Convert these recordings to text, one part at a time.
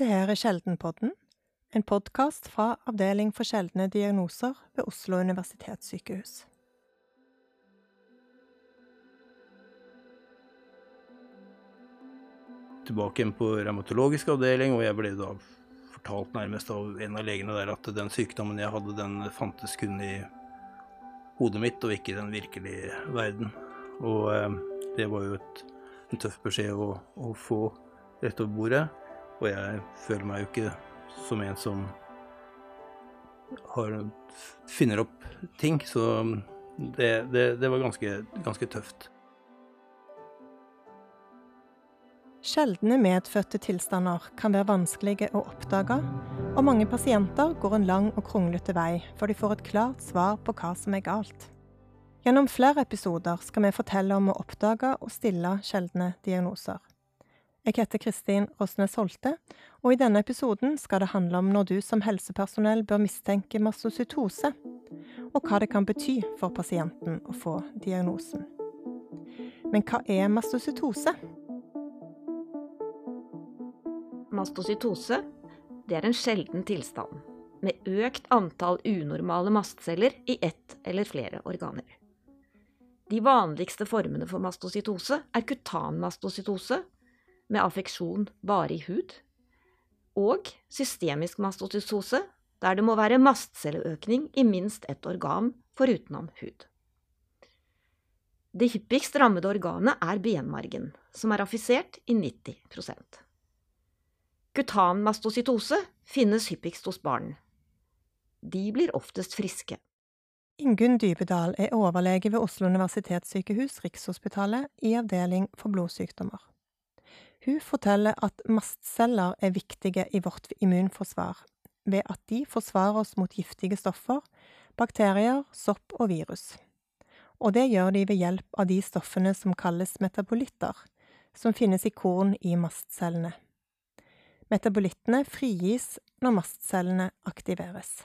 Dette her er Sjeldenpodden, en podkast fra Avdeling for sjeldne diagnoser ved Oslo universitetssykehus. Tilbake igjen på revmatologisk avdeling, og jeg ble da fortalt nærmest av en av legene der at den sykdommen jeg hadde, den fantes kun i hodet mitt og ikke i den virkelige verden. Og eh, det var jo et, en tøff beskjed å, å få rett over bordet. Og jeg føler meg jo ikke som en som har, finner opp ting, så det, det, det var ganske, ganske tøft. Sjeldne medfødte tilstander kan være vanskelige å oppdage, og mange pasienter går en lang og kronglete vei før de får et klart svar på hva som er galt. Gjennom flere episoder skal vi fortelle om å oppdage og stille sjeldne diagnoser. Jeg heter Kristin Rosnes Holte, og i denne episoden skal det handle om når du som helsepersonell bør mistenke mastocytose, og hva det kan bety for pasienten å få diagnosen. Men hva er mastocytose? Mastocytose er en sjelden tilstand med økt antall unormale mastceller i ett eller flere organer. De vanligste formene for mastocytose er kutanmastocytose, med affeksjon bare i hud, og systemisk mastocytose, der det må være mastcelleøkning i minst ett organ forutenom hud. Det hyppigst rammede organet er benmargen, som er affisert i 90% Kutanmastocytose finnes hyppigst hos barn. De blir oftest friske. Ingunn Dybedal er overlege ved Oslo universitetssykehus Rikshospitalet i avdeling for blodsykdommer. Hun forteller at mastceller er viktige i vårt immunforsvar, ved at de forsvarer oss mot giftige stoffer, bakterier, sopp og virus. Og det gjør de ved hjelp av de stoffene som kalles metabolitter, som finnes i korn i mastcellene. Metabolittene frigis når mastcellene aktiveres.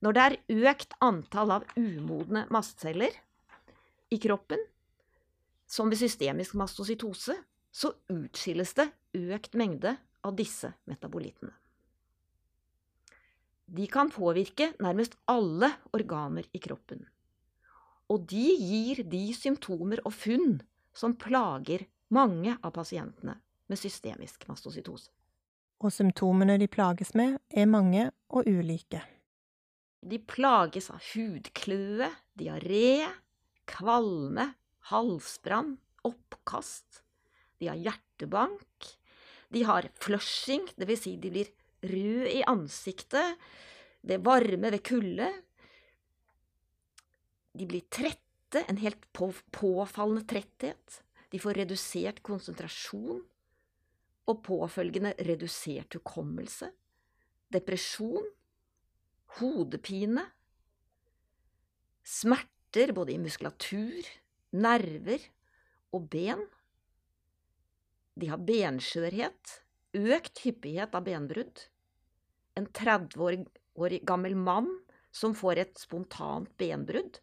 Når det er økt antall av umodne mastceller i kroppen, som ved systemisk mastocytose, så utskilles det økt mengde av disse metabolittene. De kan påvirke nærmest alle organer i kroppen. Og de gir de symptomer og funn som plager mange av pasientene med systemisk mastocytose. Og symptomene de plages med, er mange og ulike. De plages av hudkløe, diaré, kvalme, halsbrann, oppkast, de har hjertebank, de har flushing, dvs. Si de blir røde i ansiktet, det varme ved kulde. De blir trette, en helt påfallende tretthet. De får redusert konsentrasjon og påfølgende redusert hukommelse, depresjon, hodepine, smerter både i muskulatur, nerver og ben. De har benskjørhet, økt hyppighet av benbrudd. En 30 år gammel mann som får et spontant benbrudd.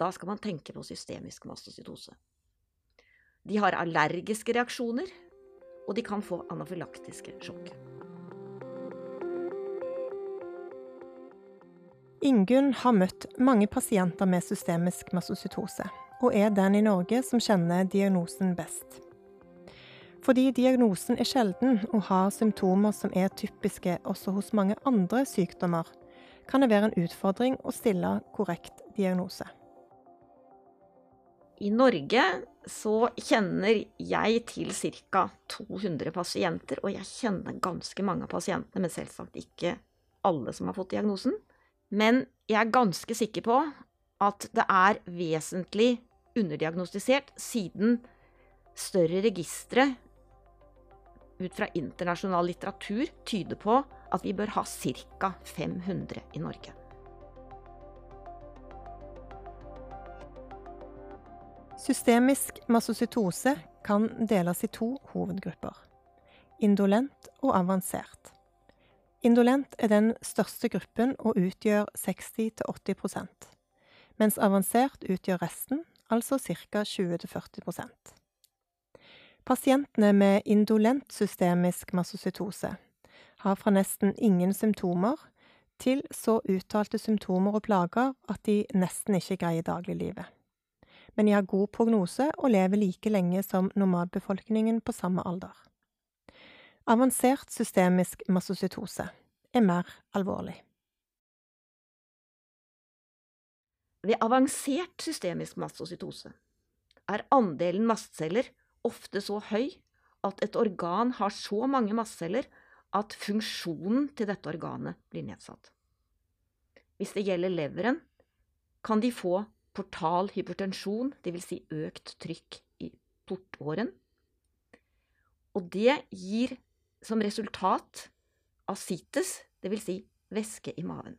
Da skal man tenke på systemisk mastocytose. De har allergiske reaksjoner, og de kan få anafylaktiske sjokk. Ingunn har møtt mange pasienter med systemisk mastocytose, og er den i Norge som kjenner diagnosen best. Fordi diagnosen er sjelden og har symptomer som er typiske også hos mange andre sykdommer, kan det være en utfordring å stille korrekt diagnose. I Norge så kjenner jeg til ca. 200 pasienter, og jeg kjenner ganske mange av pasientene, men selvsagt ikke alle som har fått diagnosen. Men jeg er ganske sikker på at det er vesentlig underdiagnostisert, siden større registre ut fra internasjonal litteratur tyder på at vi bør ha ca. 500 i Norge. Systemisk mastocytose kan deles i to hovedgrupper. Indolent og avansert. Indolent er den største gruppen og utgjør 60-80% mens avansert utgjør resten, altså ca. 20-40 Pasientene med indolent systemisk massocytose har fra nesten ingen symptomer til så uttalte symptomer og plager at de nesten ikke greier dagliglivet. Men de har god prognose og lever like lenge som normalbefolkningen på samme alder. Avansert systemisk massocytose er mer alvorlig. Ved avansert systemisk mastocytose er andelen mastceller ofte så høy at et organ har så mange mastceller at funksjonen til dette organet blir nedsatt. Hvis det gjelder leveren, kan de få portal hypertensjon, dvs. Si økt trykk i portåren. Og det gir som resultat asites, dvs. Si væske i maven.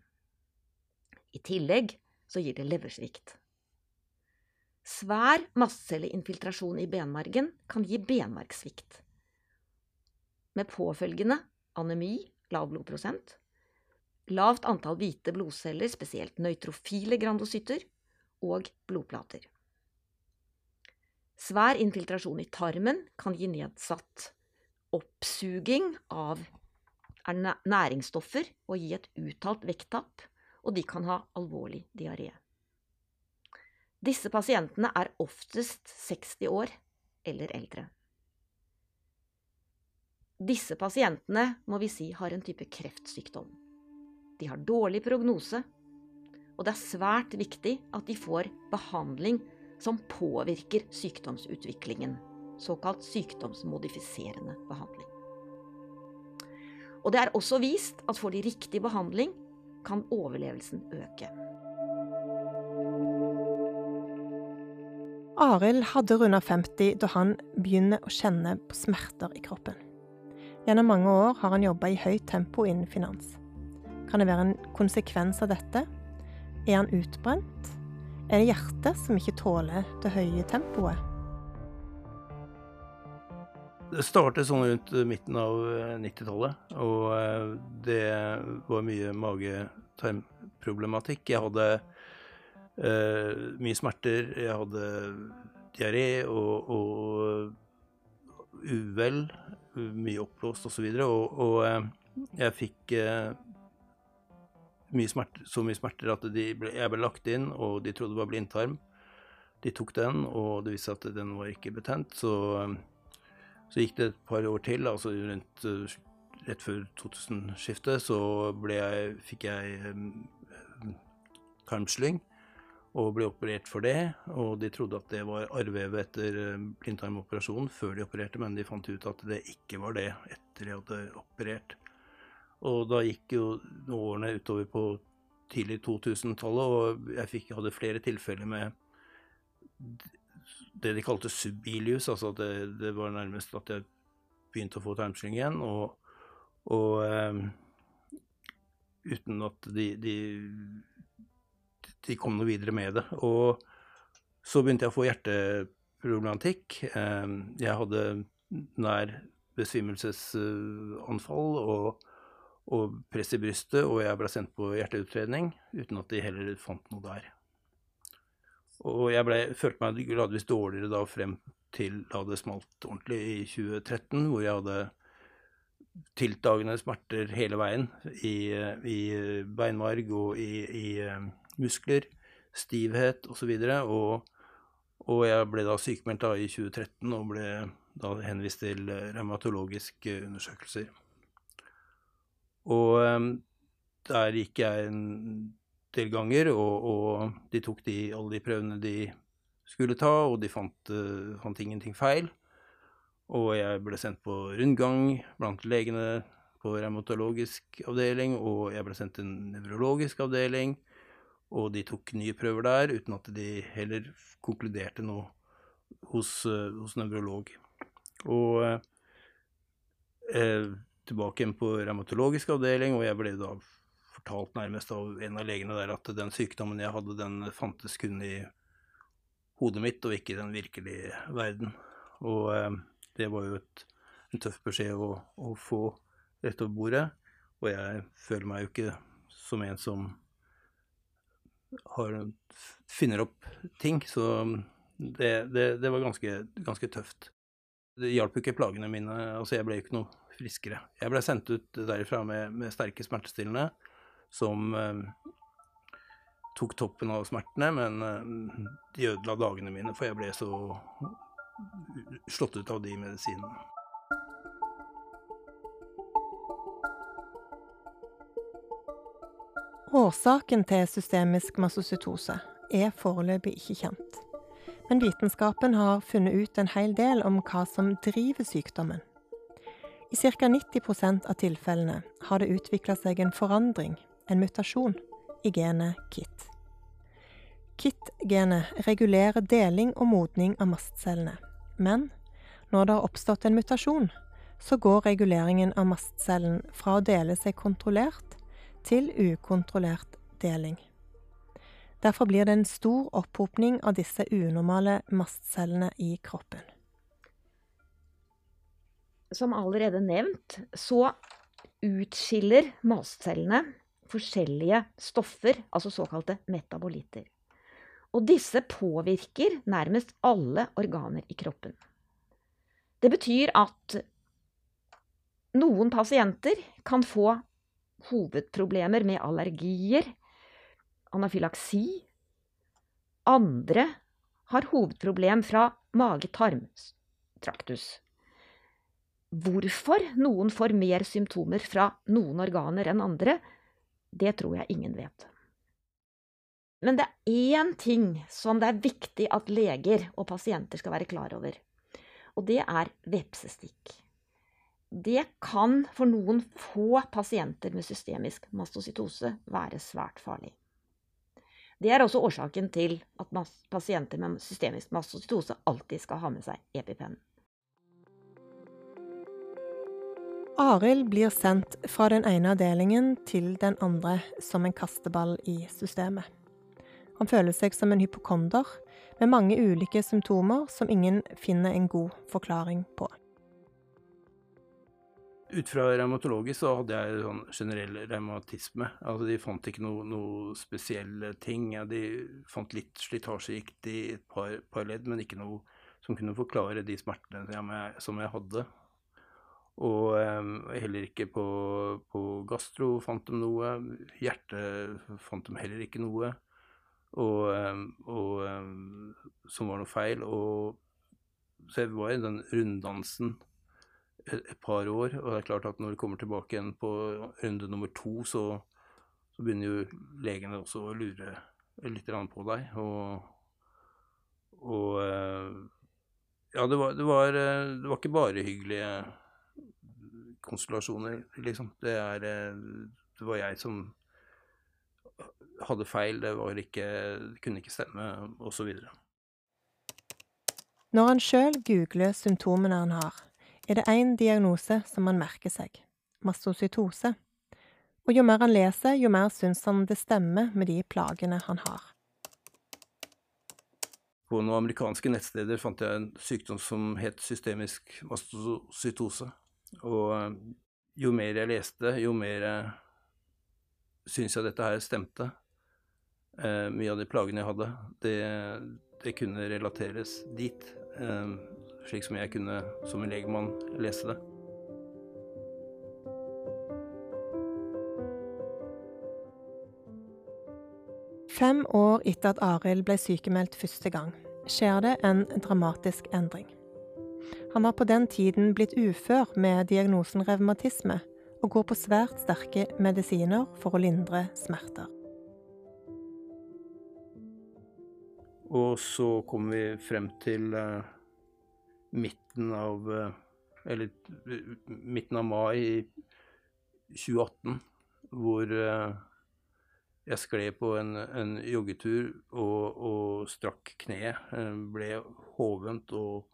I tillegg så gir det leversvikt. Svær mastcelleinnfiltrasjon i benmargen kan gi benmargssvikt, med påfølgende anemi, lav blodprosent, lavt antall hvite blodceller, spesielt nøytrofile grandocytter, og blodplater. Svær infiltrasjon i tarmen kan gi nedsatt oppsuging av næringsstoffer og gi et uttalt vekttap, og de kan ha alvorlig diaré. Disse pasientene er oftest 60 år eller eldre. Disse pasientene må vi si har en type kreftsykdom. De har dårlig prognose, og det er svært viktig at de får behandling som påvirker sykdomsutviklingen, såkalt sykdomsmodifiserende behandling. Og det er også vist at får de riktig behandling, kan overlevelsen øke. Arild hadde runda 50 da han begynner å kjenne på smerter i kroppen. Gjennom mange år har han jobba i høyt tempo innen finans. Kan det være en konsekvens av dette? Er han utbrent? Er det hjertet som ikke tåler det høye tempoet? Det startet sånn rundt midten av 90-tallet, og eh, det var mye mage-tarmproblematikk. Jeg hadde uh, mye smerter, jeg hadde diaré og, og uvel, mye oppblåst osv. Og, så og, og eh, jeg fikk uh, mye smerter, så mye smerter at ble, jeg ble lagt inn, og de trodde det var blindtarm. De tok den, og det viste seg at den var ikke betent. Så, så gikk det et par år til, altså rundt rett før 2000-skiftet, så jeg, fikk jeg tarmslyng og ble operert for det. Og de trodde at det var arrvevet etter eh, blindtarmoperasjonen før de opererte, men de fant ut at det ikke var det etter de hadde operert. Og da gikk jo årene utover på tidlig 2000-tallet, og jeg fikk, hadde flere tilfeller med det de kalte subbilius, altså at det, det var nærmest at jeg begynte å få tarmslyng igjen. og, og um, uten at de, de de kom noe videre med det. Og så begynte jeg å få hjerteproblematikk. Eh, jeg hadde nær besvimelsesanfall og, og press i brystet, og jeg ble sendt på hjerteutredning uten at de heller fant noe der. Og jeg ble, følte meg gradvis dårligere da frem til da det smalt ordentlig i 2013, hvor jeg hadde tiltagende smerter hele veien i, i beinmarg og i, i muskler, stivhet osv. Og, og, og jeg ble da sykemeldt da i 2013 og ble da henvist til revmatologiske undersøkelser. Og um, der gikk jeg en del ganger, og, og de tok de, alle de prøvene de skulle ta, og de fant, uh, fant ingenting feil. Og jeg ble sendt på rundgang blant legene på revmatologisk avdeling, og jeg ble sendt til en nevrologisk avdeling. Og de tok nye prøver der, uten at de heller konkluderte noe hos, uh, hos nevrolog. Og eh, tilbake igjen på revmatologisk avdeling, og jeg ble da fortalt nærmest av en av legene der at den sykdommen jeg hadde, den fantes kun i hodet mitt, og ikke i den virkelige verden. Og eh, det var jo et, en tøff beskjed å, å få rett over bordet. Og jeg føler meg jo ikke som en som har, finner opp ting. Så det, det, det var ganske, ganske tøft. Det hjalp jo ikke plagene mine. Altså, jeg ble jo ikke noe friskere. Jeg ble sendt ut derifra med, med sterke smertestillende som eh, tok toppen av smertene, men eh, de ødela dagene mine, for jeg ble så slått ut av de medisinene. Årsaken til systemisk mastocytose er foreløpig ikke kjent. Men vitenskapen har funnet ut en hel del om hva som driver sykdommen. I ca. 90% av tilfellene har det utvikla seg en forandring, en mutasjon, i genet KIT. KIT-genet regulerer deling og modning av mastcellene. Men når det har oppstått en mutasjon, så går reguleringen av mastcellen fra å dele seg kontrollert til ukontrollert deling. Derfor blir det en stor opphopning av disse unormale mastcellene i kroppen. Som allerede nevnt, så utskiller mastcellene forskjellige stoffer, altså såkalte metabolitter. Og disse påvirker nærmest alle organer i kroppen. Det betyr at noen pasienter kan få hovedproblemer med allergier, anafylaksi. Andre har hovedproblem fra mage-tarm-traktus. Hvorfor noen får mer symptomer fra noen organer enn andre, det tror jeg ingen vet. Men det er én ting som det er viktig at leger og pasienter skal være klar over, og det er vepsestikk. Det kan for noen få pasienter med systemisk mastocytose være svært farlig. Det er også årsaken til at pasienter med systemisk mastocytose alltid skal ha med seg EpiPen. Arild blir sendt fra den ene avdelingen til den andre som en kasteball i systemet. Han føler seg som en hypokonder, med mange ulike symptomer som ingen finner en god forklaring på. Ut fra revmatologisk så hadde jeg sånn generell revmatisme. Altså de fant ikke noe, noe spesielle ting. Ja, de fant litt slitasjegikt i et par, par, ledd, men ikke noe som kunne forklare de smertene som jeg, som jeg hadde. Og eh, heller ikke på, på, gastro fant de noe. Hjerte fant de heller ikke noe. Og, um, og um, som var noe feil. Og så jeg var i den runddansen et par år. Og det er klart at når du kommer tilbake igjen på runde nummer to, så, så begynner jo legene også å lure litt på deg. Og, og eh, ja, det var, det, var, eh, det var, ikke bare hyggelige konstellasjoner, liksom. Det, er, eh, det var jeg som hadde feil, det ikke, det kunne ikke stemme, osv. Når han sjøl googler symptomene han har, er det én diagnose som han merker seg – mastocytose. Og jo mer han leser, jo mer syns han det stemmer med de plagene han har. På noen amerikanske nettsteder fant jeg en sykdom som het systemisk mastocytose. Og eh, jo mer jeg leste, jo mer eh, syns jeg dette her stemte. Eh, mye av de plagene jeg hadde, det, det kunne relateres dit slik som jeg kunne som en legemann lese det. Fem år etter at Arild ble sykemeldt første gang, skjer det en dramatisk endring. Han har på den tiden blitt ufør med diagnosen revmatisme og går på svært sterke medisiner for å lindre smerter. Og så kom vi frem til uh, midten av eh, Eller midten av mai 2018, hvor eh, jeg skled på en, en joggetur og, og, strakk kneet. Det ble hovent og,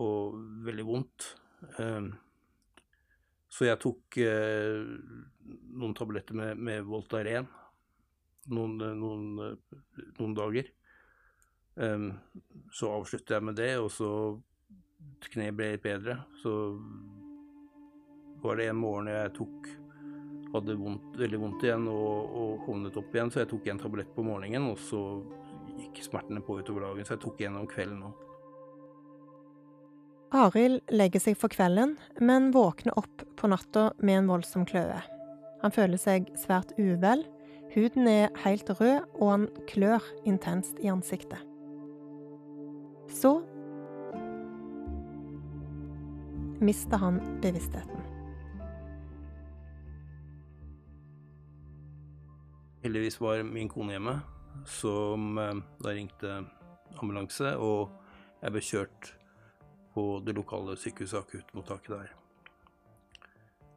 og veldig vondt. Så jeg tok noen tabletter med, med Voltaren noen, noen, noen dager. Så avsluttet jeg med det, og så kneet ble litt bedre, så var det en morgen jeg tok hadde vondt, veldig vondt igjen og, og hovnet opp igjen, så jeg tok en tablett på morgenen, og så gikk smertene på utover dagen, så jeg tok en om kvelden òg. Arild legger seg for kvelden, men våkner opp på natta med en voldsom kløe. Han føler seg svært uvel, huden er helt rød, og han klør intenst i ansiktet. Så mister han bevisstheten. Heldigvis var min kone hjemme, som eh, da ringte ambulanse, og jeg ble kjørt på det lokale sykehuset, akuttmottaket der.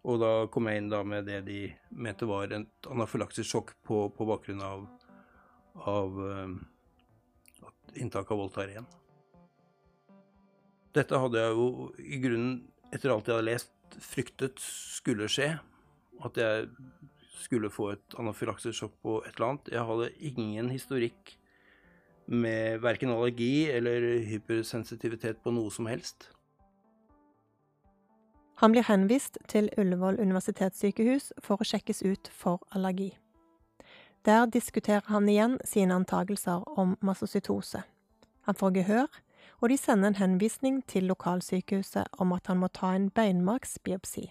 Og da kom jeg inn da med det de mente var et anafylaksesjokk på, på bakgrunn av, av uh, inntak av Voltaren. Dette hadde jeg jo i grunnen, etter alt jeg hadde lest, fryktet skulle skje. At jeg skulle få et anafylaksesjokk på et eller annet. Jeg hadde ingen historikk med verken allergi eller hypersensitivitet på noe som helst. Han blir henvist til Ullevål universitetssykehus for å sjekkes ut for allergi. Der diskuterer han igjen sine antagelser om mastocytose. Han får gehør, og de sender en henvisning til lokalsykehuset om at han må ta en beinmargsbiopsi.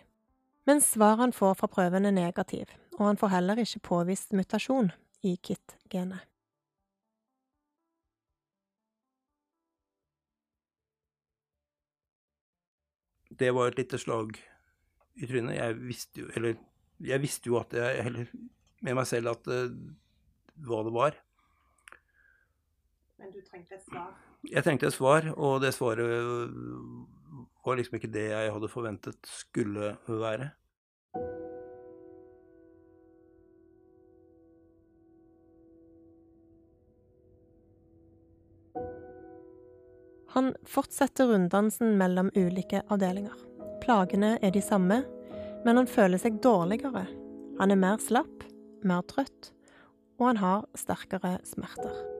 Men svaret han får fra prøven er negativ, og han får heller ikke påvist mutasjon i KIT-genet. det var et lite slag i trynet. Jeg visste jo Eller jeg visste jo at jeg Eller med meg selv at uh, hva det var. Men du trengte et svar? Jeg trengte et svar, og det svaret var liksom ikke det jeg hadde forventet skulle være. Han fortsetter runddansen mellom ulike avdelinger. Plagene er de samme, men han føler seg dårligere. Han er mer slapp, mer trøtt, og han har sterkere smerter.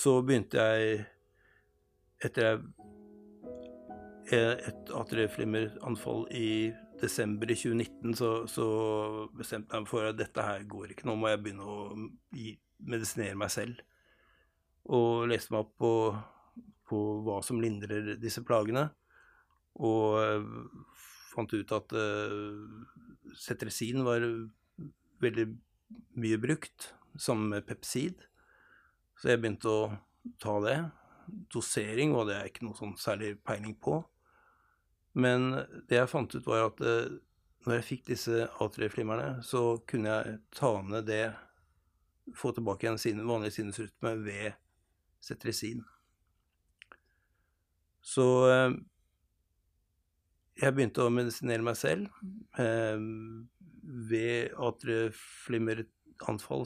Så begynte jeg etter et atrieflimmeranfall i desember i 2019, så, så, bestemte jeg meg for at dette her går ikke. Nå må jeg begynne å medisinere meg selv. Og leste meg opp på, på hva som lindrer disse plagene. Og uh, fant ut at uh, cetresin var veldig mye brukt, sammen med pepsid. Så jeg begynte å ta det. Dosering var det jeg ikke noe sånn særlig peiling på. Men det jeg fant ut, var at eh, når jeg fikk disse A3-flimmerne, så kunne jeg ta ned det Få tilbake igjen sin vanlige sinusrytme ved cetresin. Så eh, jeg begynte å medisinere meg selv. Eh, ved A3-flimmeranfall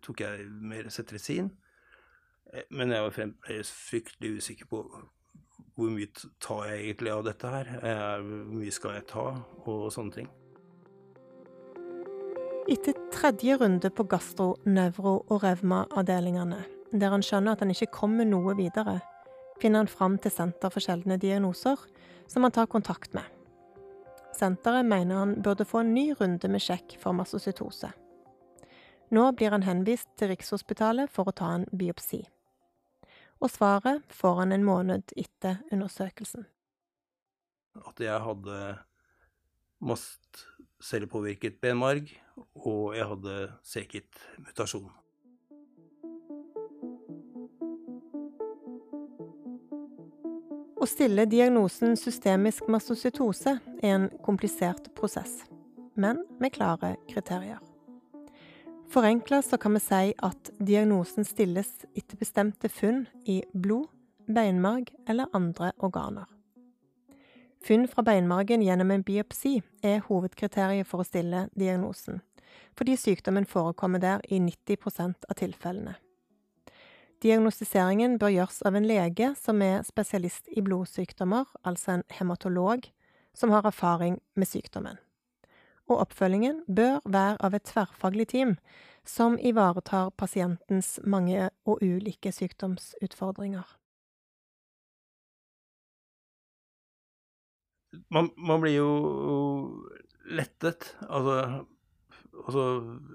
tok jeg mer cetresin. Eh, men jeg var fremdeles fryktelig usikker på hvor mye tar jeg egentlig av dette her? Eh, hvor mye skal jeg ta, og sånne ting. Etter tredje runde på gastro, nevro og revma-avdelingene, der han skjønner at han ikke kommer noe videre, finner han fram til Senter for sjeldne diagnoser, som han tar kontakt med. Senteret mener han burde få en ny runde med sjekk for mastocytose. Nå blir han henvist til Rikshospitalet for å ta en biopsi og svaret får han en måned etter undersøkelsen. At jeg hadde mastcellepåvirket benmarg, og jeg hadde seket mutasjon. Å stille diagnosen systemisk mastocytose er en komplisert prosess, men med klare kriterier. Forenkla så kan vi si at diagnosen stilles etter bestemte funn i blod, beinmarg eller andre organer. Funn fra beinmargen gjennom en biopsi er hovedkriteriet for å stille diagnosen, fordi sykdommen forekommer der i 90 av tilfellene. Diagnostiseringen bør gjøres av en lege som er spesialist i blodsykdommer, altså en hematolog, som har erfaring med sykdommen og oppfølgingen bør være av et tverrfaglig team som ivaretar pasientens mange og ulike sykdomsutfordringer. Man, man blir jo lettet. Altså, altså,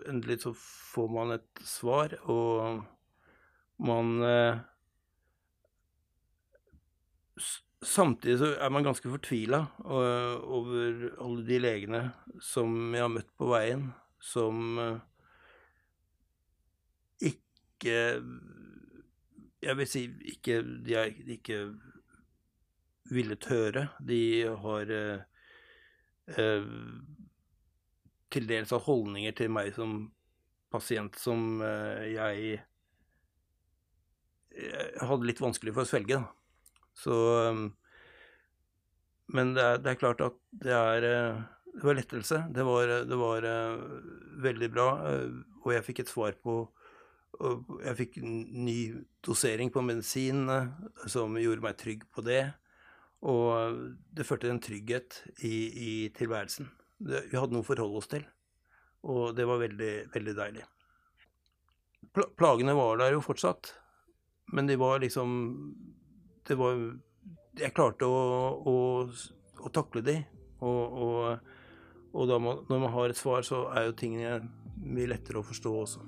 endelig så får man et svar, og man eh, Samtidig så er man ganske fortvila over alle de legene som jeg har møtt på veien, som eh, ikke Jeg vil si ikke De er ikke villet høre. De har eh, eh, til dels av holdninger til meg som pasient som eh, jeg hadde litt vanskelig for å svelge. Da. Så eh, Men det er, det er, klart at det er eh, Det var lettelse. Det var, det var veldig bra. Og jeg fikk et svar på Jeg fikk ny dosering på medisin som gjorde meg trygg på det. Og det førte en trygghet i, i tilværelsen. Det, vi hadde noe å forholde oss til, og det var veldig, veldig deilig. Pla plagene var der jo fortsatt, men de var liksom Det var Jeg klarte å, å, å takle de, og, og, og man, når man har et svar, så er jo tingene mye lettere å forstå også.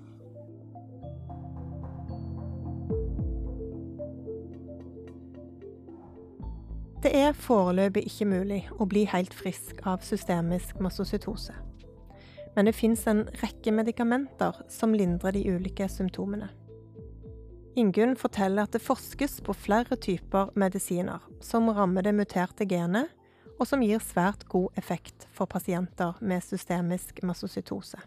Det er foreløpig ikke mulig å bli helt frisk av systemisk mastocytose. Men det fins en rekke medikamenter som lindrer de ulike symptomene. Ingunn forteller at det forskes på flere typer medisiner som rammer det muterte genet, og som gir svært god effekt for pasienter med systemisk mastocytose.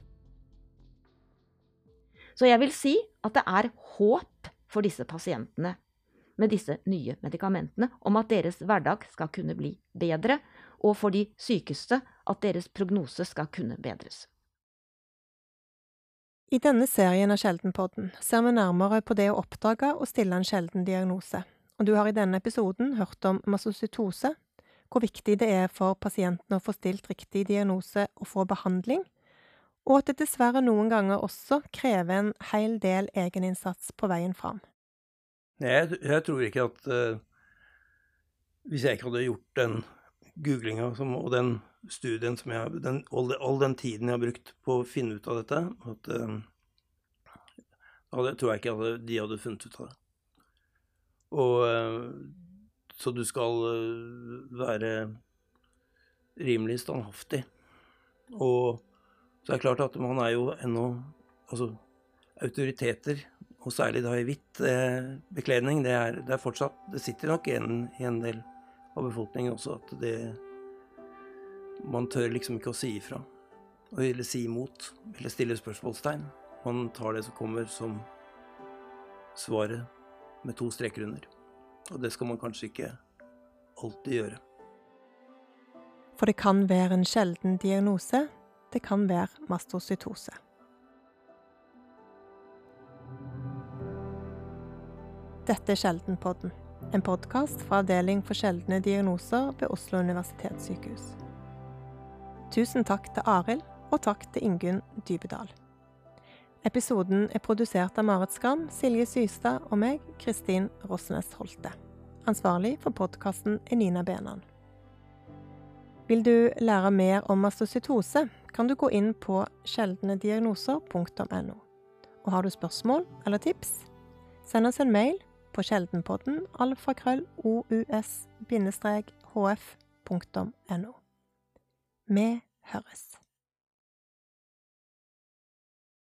Så jeg vil si at det er håp for disse pasientene med disse nye medikamentene om at deres hverdag skal kunne bli bedre, og for de sykeste at deres prognose skal kunne bedres. I denne serien av Sjeldenpodden ser vi nærmere på det å oppdage og stille en sjelden diagnose, og du har i denne episoden hørt om mastocytose, hvor viktig det er for pasienten å få stilt riktig diagnose og få behandling, og at det dessverre noen ganger også krever en hel del egeninnsats på veien fram. Jeg, jeg tror ikke at uh, Hvis jeg ikke hadde gjort den googlinga og den studien som jeg den, all, all, den tiden jeg har brukt på å finne ut av dette, at uh, hadde, tror jeg ikke at de hadde funnet ut av det. Og uh, Så du skal være rimelig standhaftig. Og så er det klart at man er jo ennå Altså, autoriteter og særlig da i hvitt eh, bekledning, det er, det er, fortsatt Det sitter nok igjen i en del av befolkningen også at det Man tør liksom ikke å si ifra. Eller si imot. Eller stille spørsmålstegn. Man tar det som kommer, som svaret med to streker under. Og det skal man kanskje ikke alltid gjøre. For det kan være en sjelden diagnose. Det kan være mastocytose. Dette er Sjeldenpodden, en podkast fra Avdeling for sjeldne diagnoser ved Oslo universitetssykehus. Tusen takk til Arild, og takk til Ingunn Dybedal. Episoden er produsert av Marit Skram, Silje Systad og meg, Kristin Rosnes Holte. Ansvarlig for podkasten er Nina Benan. Vil du lære mer om mastocytose, kan du gå inn på sjeldnediagnoser.no. Og har du spørsmål eller tips, send oss en mail på Sjeldenpodden alfakrøll ous-hf.no. Vi høres.